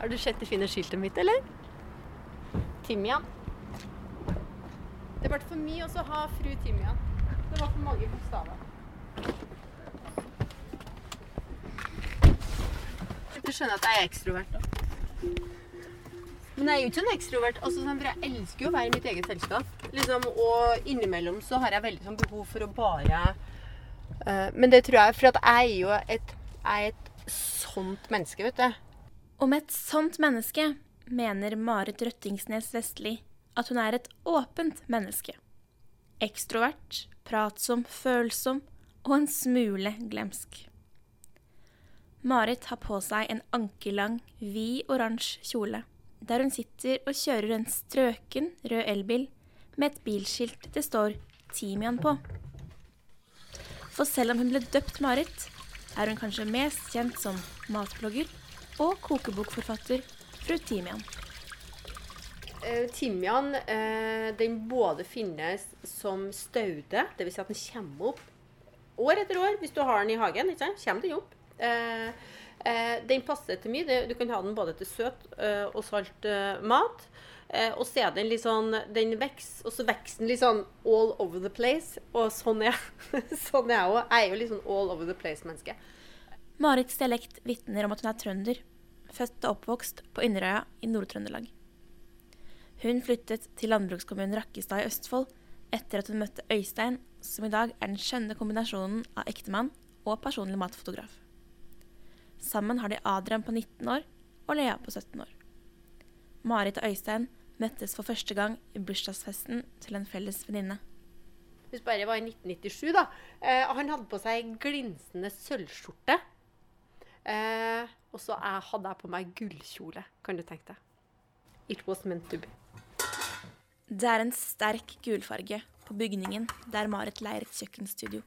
Har du sett det fine skiltet mitt, eller? Timian. Det ble for mye å ha fru Timian. Det var for mange bokstaver. Du skjønner at jeg er ekstrovert, da. Men jeg er jo ikke en ekstrovert. Altså, sånn, for jeg elsker jo å være i mitt eget selskap. Liksom, og innimellom så har jeg veldig sånn, behov for å bare uh, Men det tror jeg For at jeg er jo et, jeg er et sånt menneske, vet du. Om et sånt menneske mener Marit Røttingsnes Vestli at hun er et åpent menneske. Ekstrovert, pratsom, følsom og en smule glemsk. Marit har på seg en ankelang, vid oransje kjole, der hun sitter og kjører en strøken rød elbil med et bilskilt det står Timian på. For selv om hun ble døpt Marit, er hun kanskje mest kjent som matblogger og kokebokforfatter fru Timian. Uh, timian uh, den både finnes som staude, dvs. Si at den kommer opp år etter år hvis du har den i hagen. ikke sant? Kommer den opp. Uh, den passer til mye. Du kan ha den både til søt og salt mat. og så er den litt sånn Den vokser, og så vokser den litt sånn all over the place. Og sånn er, sånn er jeg òg. Jeg er jo litt sånn all over the place-menneske. Marits dialekt vitner om at hun er trønder født og oppvokst på Inderøya i Nord-Trøndelag. Hun flyttet til landbrukskommunen Rakkestad i Østfold etter at hun møtte Øystein, som i dag er den skjønne kombinasjonen av ektemann og personlig matfotograf. Sammen har de Adrian på 19 år og Lea på 17 år. Marit og Øystein møttes for første gang i bursdagsfesten til en felles venninne. Hvis bare var i 1997, da. Eh, han hadde på seg glinsende sølvskjorte Eh, og så hadde jeg på meg gullkjole, kan du tenke deg. It was meant to be. Det er en sterk gulfarge på bygningen der Marit leier et kjøkkenstudio.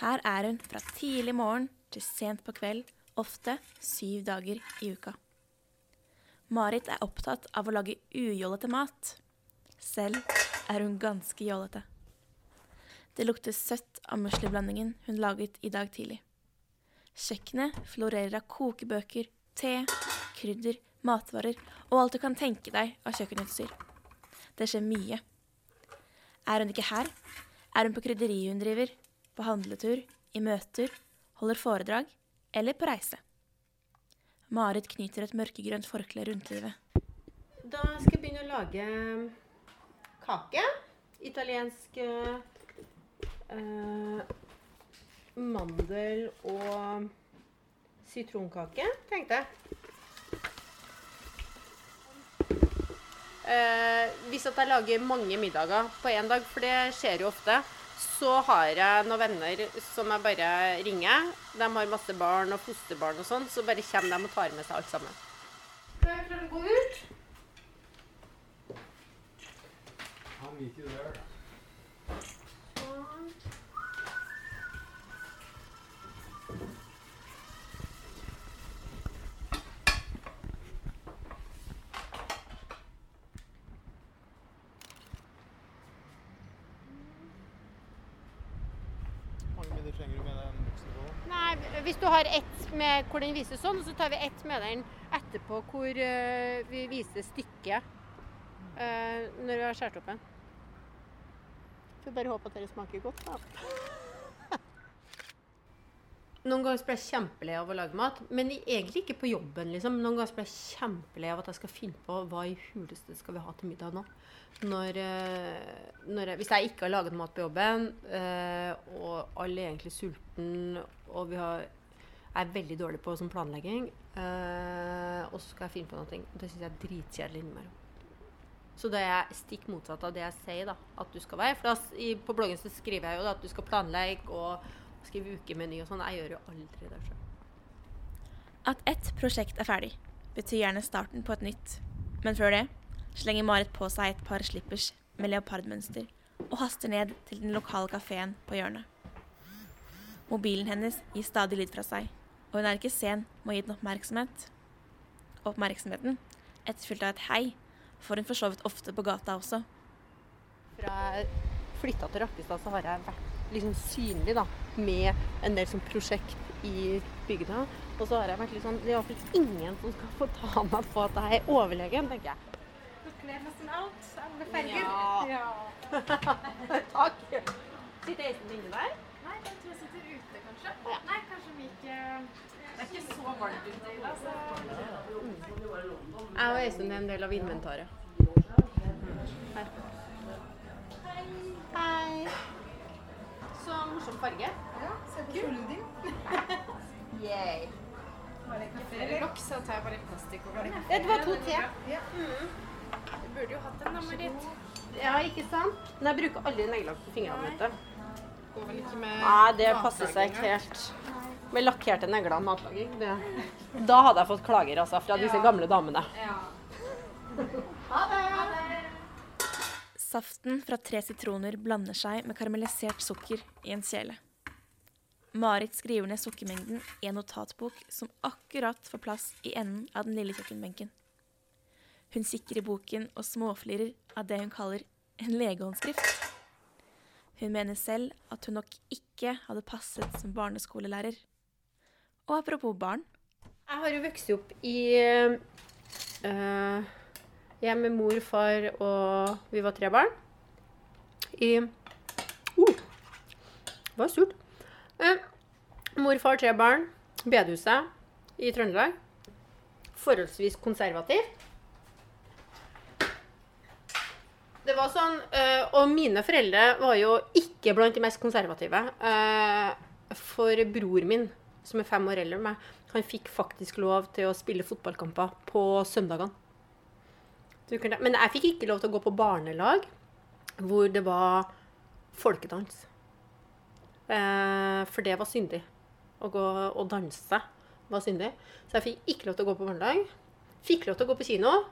Her er hun fra tidlig morgen til sent på kveld, ofte syv dager i uka. Marit er opptatt av å lage ujålete mat. Selv er hun ganske jålete. Det lukter søtt av musliblandingen hun laget i dag tidlig. Kjøkkenet florerer av kokebøker, te, krydder, matvarer og alt du kan tenke deg av kjøkkenutstyr. Det skjer mye. Er hun ikke her, er hun på krydderiet hun driver, på handletur, i møter, holder foredrag eller på reise. Marit knyter et mørkegrønt forkle rundt livet. Da skal jeg begynne å lage kake. Italiensk uh, mandel- og sitronkake, tenkte jeg. Eh, hvis at jeg lager mange middager på én dag, for det skjer jo ofte, så har jeg noen venner som jeg bare ringer. De har masse barn og fosterbarn og sånn, så bare kommer de og tar med seg alt sammen. Skal jeg klarer å gå ut. Han meet you der, hvis du har ett med hvor den viser sånn, og så tar vi ett med den etterpå hvor uh, vi viser stykket uh, når vi har skåret opp den. Får bare håpe at dere smaker godt, da. Noen ganger blir jeg kjempelei av å lage mat, men egentlig ikke på jobben. liksom. Noen ganger blir jeg kjempelei av at jeg skal finne på hva i huleste skal vi ha til middag nå. Når, eh, når jeg, hvis jeg ikke har laget mat på jobben, og alle er egentlig sulten, og vi har er veldig dårlig på som planlegging. Uh, og så skal jeg finne på noe. Det syns jeg er dritkjedelig innimellom. Så det er stikk motsatt av det jeg sier da, at du skal være. For da, i, på bloggen så skriver jeg jo da, at du skal planlegge og skrive ukemeny og sånn. Jeg gjør jo aldri det sjøl. At ett prosjekt er ferdig, betyr gjerne starten på et nytt. Men før det slenger Marit på seg et par slippers med leopardmønster og haster ned til den lokale kafeen på hjørnet. Mobilen hennes gir stadig lyd fra seg og hun er ikke sen med å gi den oppmerksomhet. Oppmerksomheten, etterfulgt av et hei, får hun for ofte på gata også. Fra jeg flytta til Rakkestad, så har jeg vært liksom synlig da, med en del sånn prosjekt i bygda. Og så har jeg vært litt sånn Det er iallfall ingen som skal få ta meg på at jeg er overlegen, tenker jeg. Kler nesten alt. Alle farger. Ja. Takk. Sitter Eisen inne der? Nei, jeg tror jeg sitter ute, kanskje. Nei, kanskje vi ikke Det er ikke så varmt ute i dag, så Jeg og Øystein er en del av inventaret. Her. Hei. Så morsom farge. Ja, se på kjolen din. Yay. Har jeg kaffe eller lokk, så tar jeg bare plastikk over det. Det var to te. Ja. Du burde jo hatt en, da, Marit. Ja, ikke sant? Men jeg bruker aldri neglelakk på fingrene mine. Går vel ikke med Nei, det passer seg ikke helt. Med lakkerte negler og matlaging. Det. Da hadde jeg fått klager altså, fra disse gamle damene. Ja. Saften fra tre sitroner blander seg med karamellisert sukker i en kjele. Marit skriver ned sukkermengden i en notatbok som akkurat får plass i enden av den lille kjøkkenbenken. Hun kikker i boken og småflirer av det hun kaller en legehåndskrift. Hun mener selv at hun nok ikke hadde passet som barneskolelærer. Og apropos barn, Jeg har jo vokst opp i uh, Jeg med mor, far og vi var tre barn. I uh, Det var surt. Uh, mor, far, tre barn. Bedehuset i Trøndelag. Forholdsvis konservativt. Det var sånn, eh, Og mine foreldre var jo ikke blant de mest konservative. Eh, for bror min, som er fem år eldre enn meg, han fikk faktisk lov til å spille fotballkamper på søndagene. Men jeg fikk ikke lov til å gå på barnelag hvor det var folkedans. Eh, for det var syndig. Å gå og danse var syndig. Så jeg fikk ikke lov til å gå på barnelag. Fikk lov til å gå på kino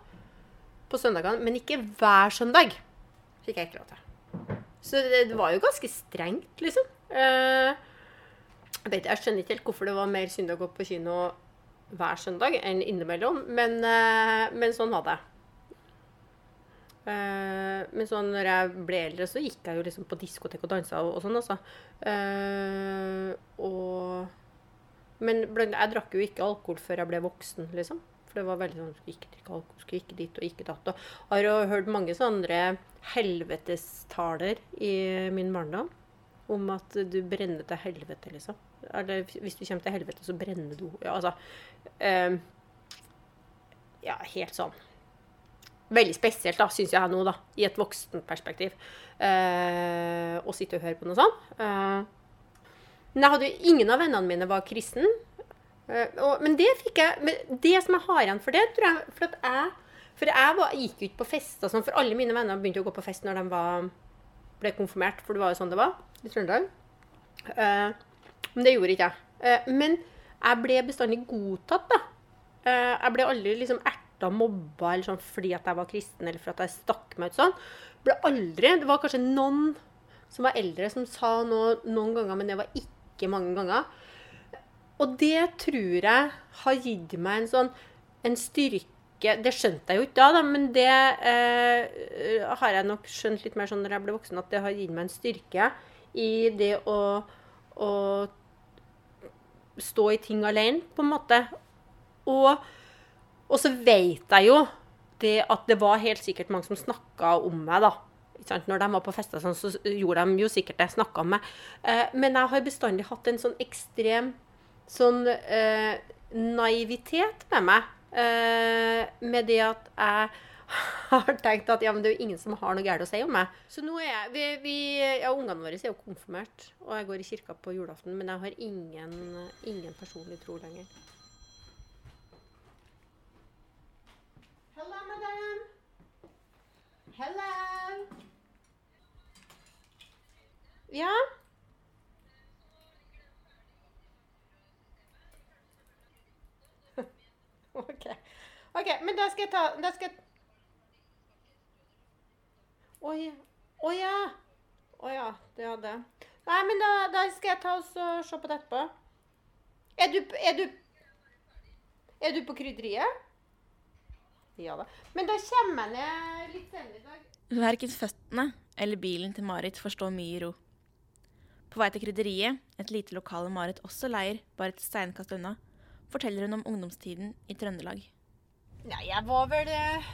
på søndagene, men ikke hver søndag. Fikk jeg ikke lov til. Så det, det var jo ganske strengt, liksom. Eh, jeg, skjønner ikke helt hvorfor det var mer synd å gå på kino hver søndag enn innimellom, men, eh, men sånn var det. Eh, men sånn når jeg ble eldre, så gikk jeg jo liksom på diskotek og dansa og, og sånn, altså. Eh, og Men blant, jeg drakk jo ikke alkohol før jeg ble voksen, liksom. For det var veldig sånn Skulle ikke drikke alkohol, skulle ikke dit og ikke datt. Og jeg har jo hørt mange sånne helvetestaler i min barndom. Om at du brenner til helvete, liksom. Eller hvis du kommer til helvete, så brenner du Ja, altså eh, Ja, helt sånn veldig spesielt, da, syns jeg nå, da, i et voksenperspektiv, eh, å sitte og høre på noe sånt. Eh, men jeg hadde jo ingen av vennene mine var kristen. Eh, og, men det fikk jeg Det som jeg har igjen for det, tror jeg For, jeg, for jeg var, gikk jo ikke på fest og sånn, for alle mine venner begynte å gå på fest når de var, ble konfirmert, for det var jo sånn det var i Trøndelag. Uh, men det gjorde ikke jeg. Uh, men jeg ble bestandig godtatt, da. Uh, jeg ble aldri liksom erta mobba eller sånn fordi at jeg var kristen eller for at jeg stakk meg ut sånn. Ble aldri, Det var kanskje noen som var eldre som sa noe noen ganger, men det var ikke mange ganger. Og det tror jeg har gitt meg en sånn en styrke Det skjønte jeg jo ikke da, da men det eh, har jeg nok skjønt litt mer sånn når jeg ble voksen, at det har gitt meg en styrke i det å, å stå i ting alene, på en måte. Og og så vet jeg jo det at det var helt sikkert mange som snakka om meg, da. Når de var på fester, sånn, så gjorde de jo sikkert det. Snakka om meg. Eh, men jeg har bestandig hatt en sånn ekstrem sånn eh, naivitet med meg. Eh, med det at jeg har tenkt at ja, men det er jo ingen som har noe galt å si om meg. Så nå er jeg vi, vi, Ja, ungene våre er jo konfirmert, og jeg går i kirka på julaften, men jeg har ingen, ingen personlig tro lenger. Hello, madam. Hello. Ja? OK. Ok, Men da skal jeg ta Da skal jeg Å ja. Å ja. Å ja. Det hadde jeg. Nei, men da, da skal jeg ta oss og se på det etterpå. Er du, er du Er du på krydderiet? Ja da. Men da kommer jeg ned litt senere i dag. Verken føttene eller bilen til Marit får stå mye i ro. På vei til krydderiet, et lite lokale Marit også leier, bare et steinkast unna, forteller hun om ungdomstiden i Trøndelag. Nei, jeg var vel eh,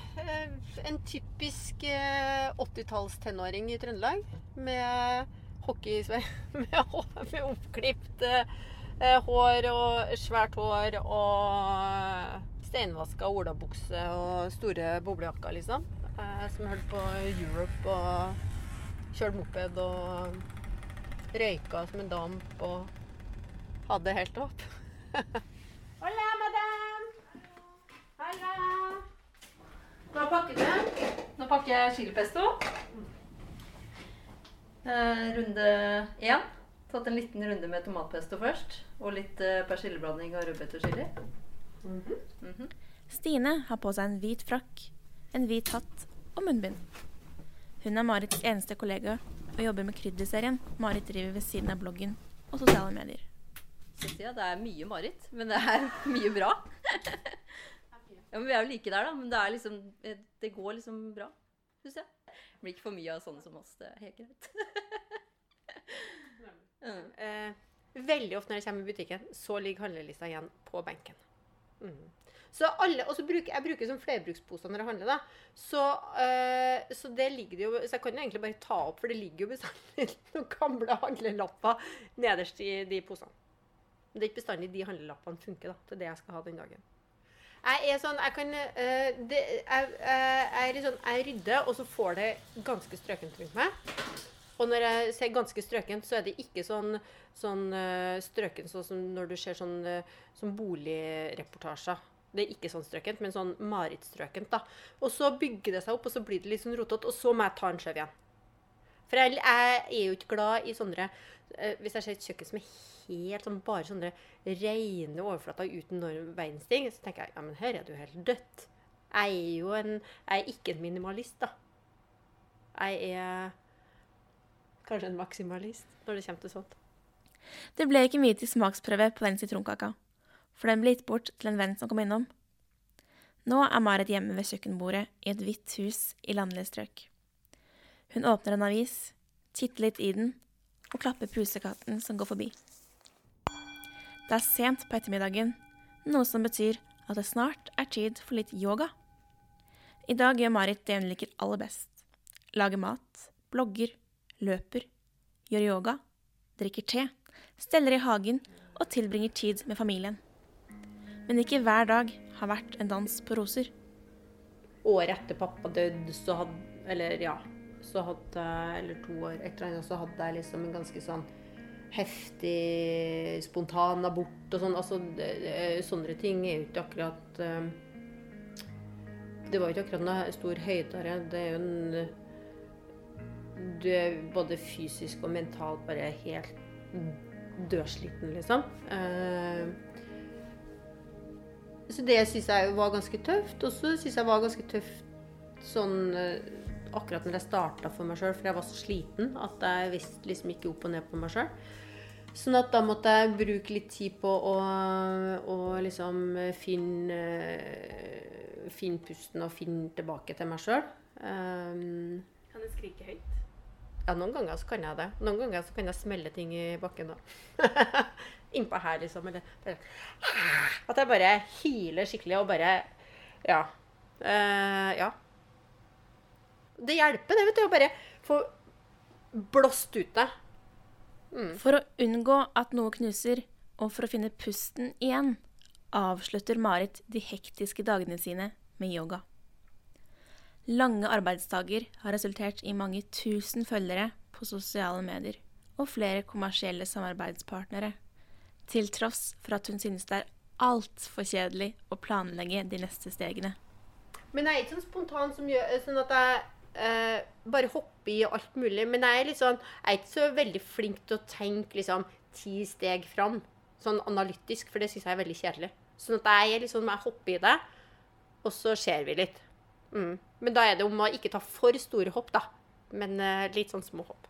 en typisk eh, 80-tallstenåring i Trøndelag. Med hockey med, med oppklipt eh, hår og svært hår og steinvaska olabukse og store boblejakker, liksom. Eh, som hørte på Europe og kjørte moped og røyka som en damp og hadde helt opp. Hola, Hva pakker vi. Nå pakker jeg chilipesto. Eh, runde én. Tatt en liten runde med tomatpesto først. Og litt eh, persilleblanding og rødbetechili. -hmm. Stine har på seg en hvit frakk, en hvit hatt og munnbind. Hun er Marits eneste kollega og jobber med krydderserien Marit driver ved siden av bloggen og sosiale medier. Så det er mye Marit, men det er mye bra. ja, men Vi er jo like der, da. Men det er liksom eh, Det går liksom bra, syns jeg. Det blir ikke for mye av sånne som oss. Det er helt greit. Mm. Eh, veldig ofte når jeg kommer i butikken, så ligger handlelista igjen på benken. Mm. Så alle, og så bruker jeg bruker som flerbruksposer når jeg handler. da. Så, øh, så det ligger jo, så jeg kan jo egentlig bare ta opp, for det ligger jo bestandig noen gamle handlelapper nederst i de posene. Men det er ikke bestandig de handlelappene funker da, til det jeg skal ha den dagen. Jeg er sånn, jeg kan uh, det, jeg, jeg, er sånn, jeg rydder, og så får det ganske strøkent rundt meg. Og når jeg ser ganske strøkent, så er det ikke sånn, sånn uh, strøkent sånn som når du ser sånn, uh, sånn boligreportasjer. Det er ikke sånn strøkent, men sånn Marit-strøkent. da. Og så bygger det seg opp, og så blir det litt sånn rotete, og så må jeg ta en skjøv igjen. For jeg, jeg er jo ikke glad i sånne eh, Hvis jeg ser et kjøkken som er helt sånn bare sånne rene overflater uten noen verdens ting, så tenker jeg ja, men her er du helt dødt. Jeg er jo en Jeg er ikke en minimalist, da. Jeg er kanskje en maksimalist når det kommer til sånt. Det ble ikke mye til smaksprøve på den sitronkaka, for den ble gitt bort til en venn som kom innom. Nå er Marit hjemme ved kjøkkenbordet i et hvitt hus i landlige strøk. Hun åpner en avis, titter litt i den og klapper pusekatten som går forbi. Det er sent på ettermiddagen, noe som betyr at det snart er tid for litt yoga. I dag gjør Marit det hun liker aller best. Lager mat, blogger, løper, gjør yoga, drikker te, steller i hagen og tilbringer tid med familien. Men ikke hver dag har vært en dans på roser. Året etter pappa døde, så hadde Eller ja, så hadde Eller to år etter han, så hadde jeg liksom en ganske sånn heftig, spontan abort og sånn. Altså, sånne ting er jo ikke akkurat eh, Det var jo ikke akkurat noe stor høydare. Det er jo en Du er både fysisk og mentalt bare helt dødsliten, liksom. Eh, så det syns jeg var ganske tøft. Og så syns jeg var ganske tøft sånn eh, akkurat når jeg starta for meg sjøl, for jeg var så sliten at jeg visste liksom ikke opp og ned på meg sjøl. Sånn at da måtte jeg bruke litt tid på å, å liksom finne, finne pusten og finne tilbake til meg sjøl. Um, Kan du skrike høyt? ja, noen ganger så kan jeg det. Noen ganger så kan jeg smelle ting i bakken da. Innpå her, liksom. Eller bare, at jeg bare hyler skikkelig og bare Ja. Uh, ja. Det hjelper, det, vet du. Å bare få blåst ut det. For å unngå at noe knuser, og for å finne pusten igjen, avslutter Marit de hektiske dagene sine med yoga. Lange arbeidsdager har resultert i mange tusen følgere på sosiale medier og flere kommersielle samarbeidspartnere, til tross for at hun synes det er altfor kjedelig å planlegge de neste stegene. Men jeg er ikke sånn spontan som gjør sånn at jeg eh, bare hoppe i alt mulig. Men jeg er sånn Jeg er ikke så veldig flink til å tenke liksom ti steg fram. Sånn analytisk, for det syns jeg er veldig kjedelig. Sånn at jeg sånn Jeg hopper i det, og så ser vi litt. Mm. Men da er det om å ikke ta for store hopp, da. Men eh, litt sånn små hopp.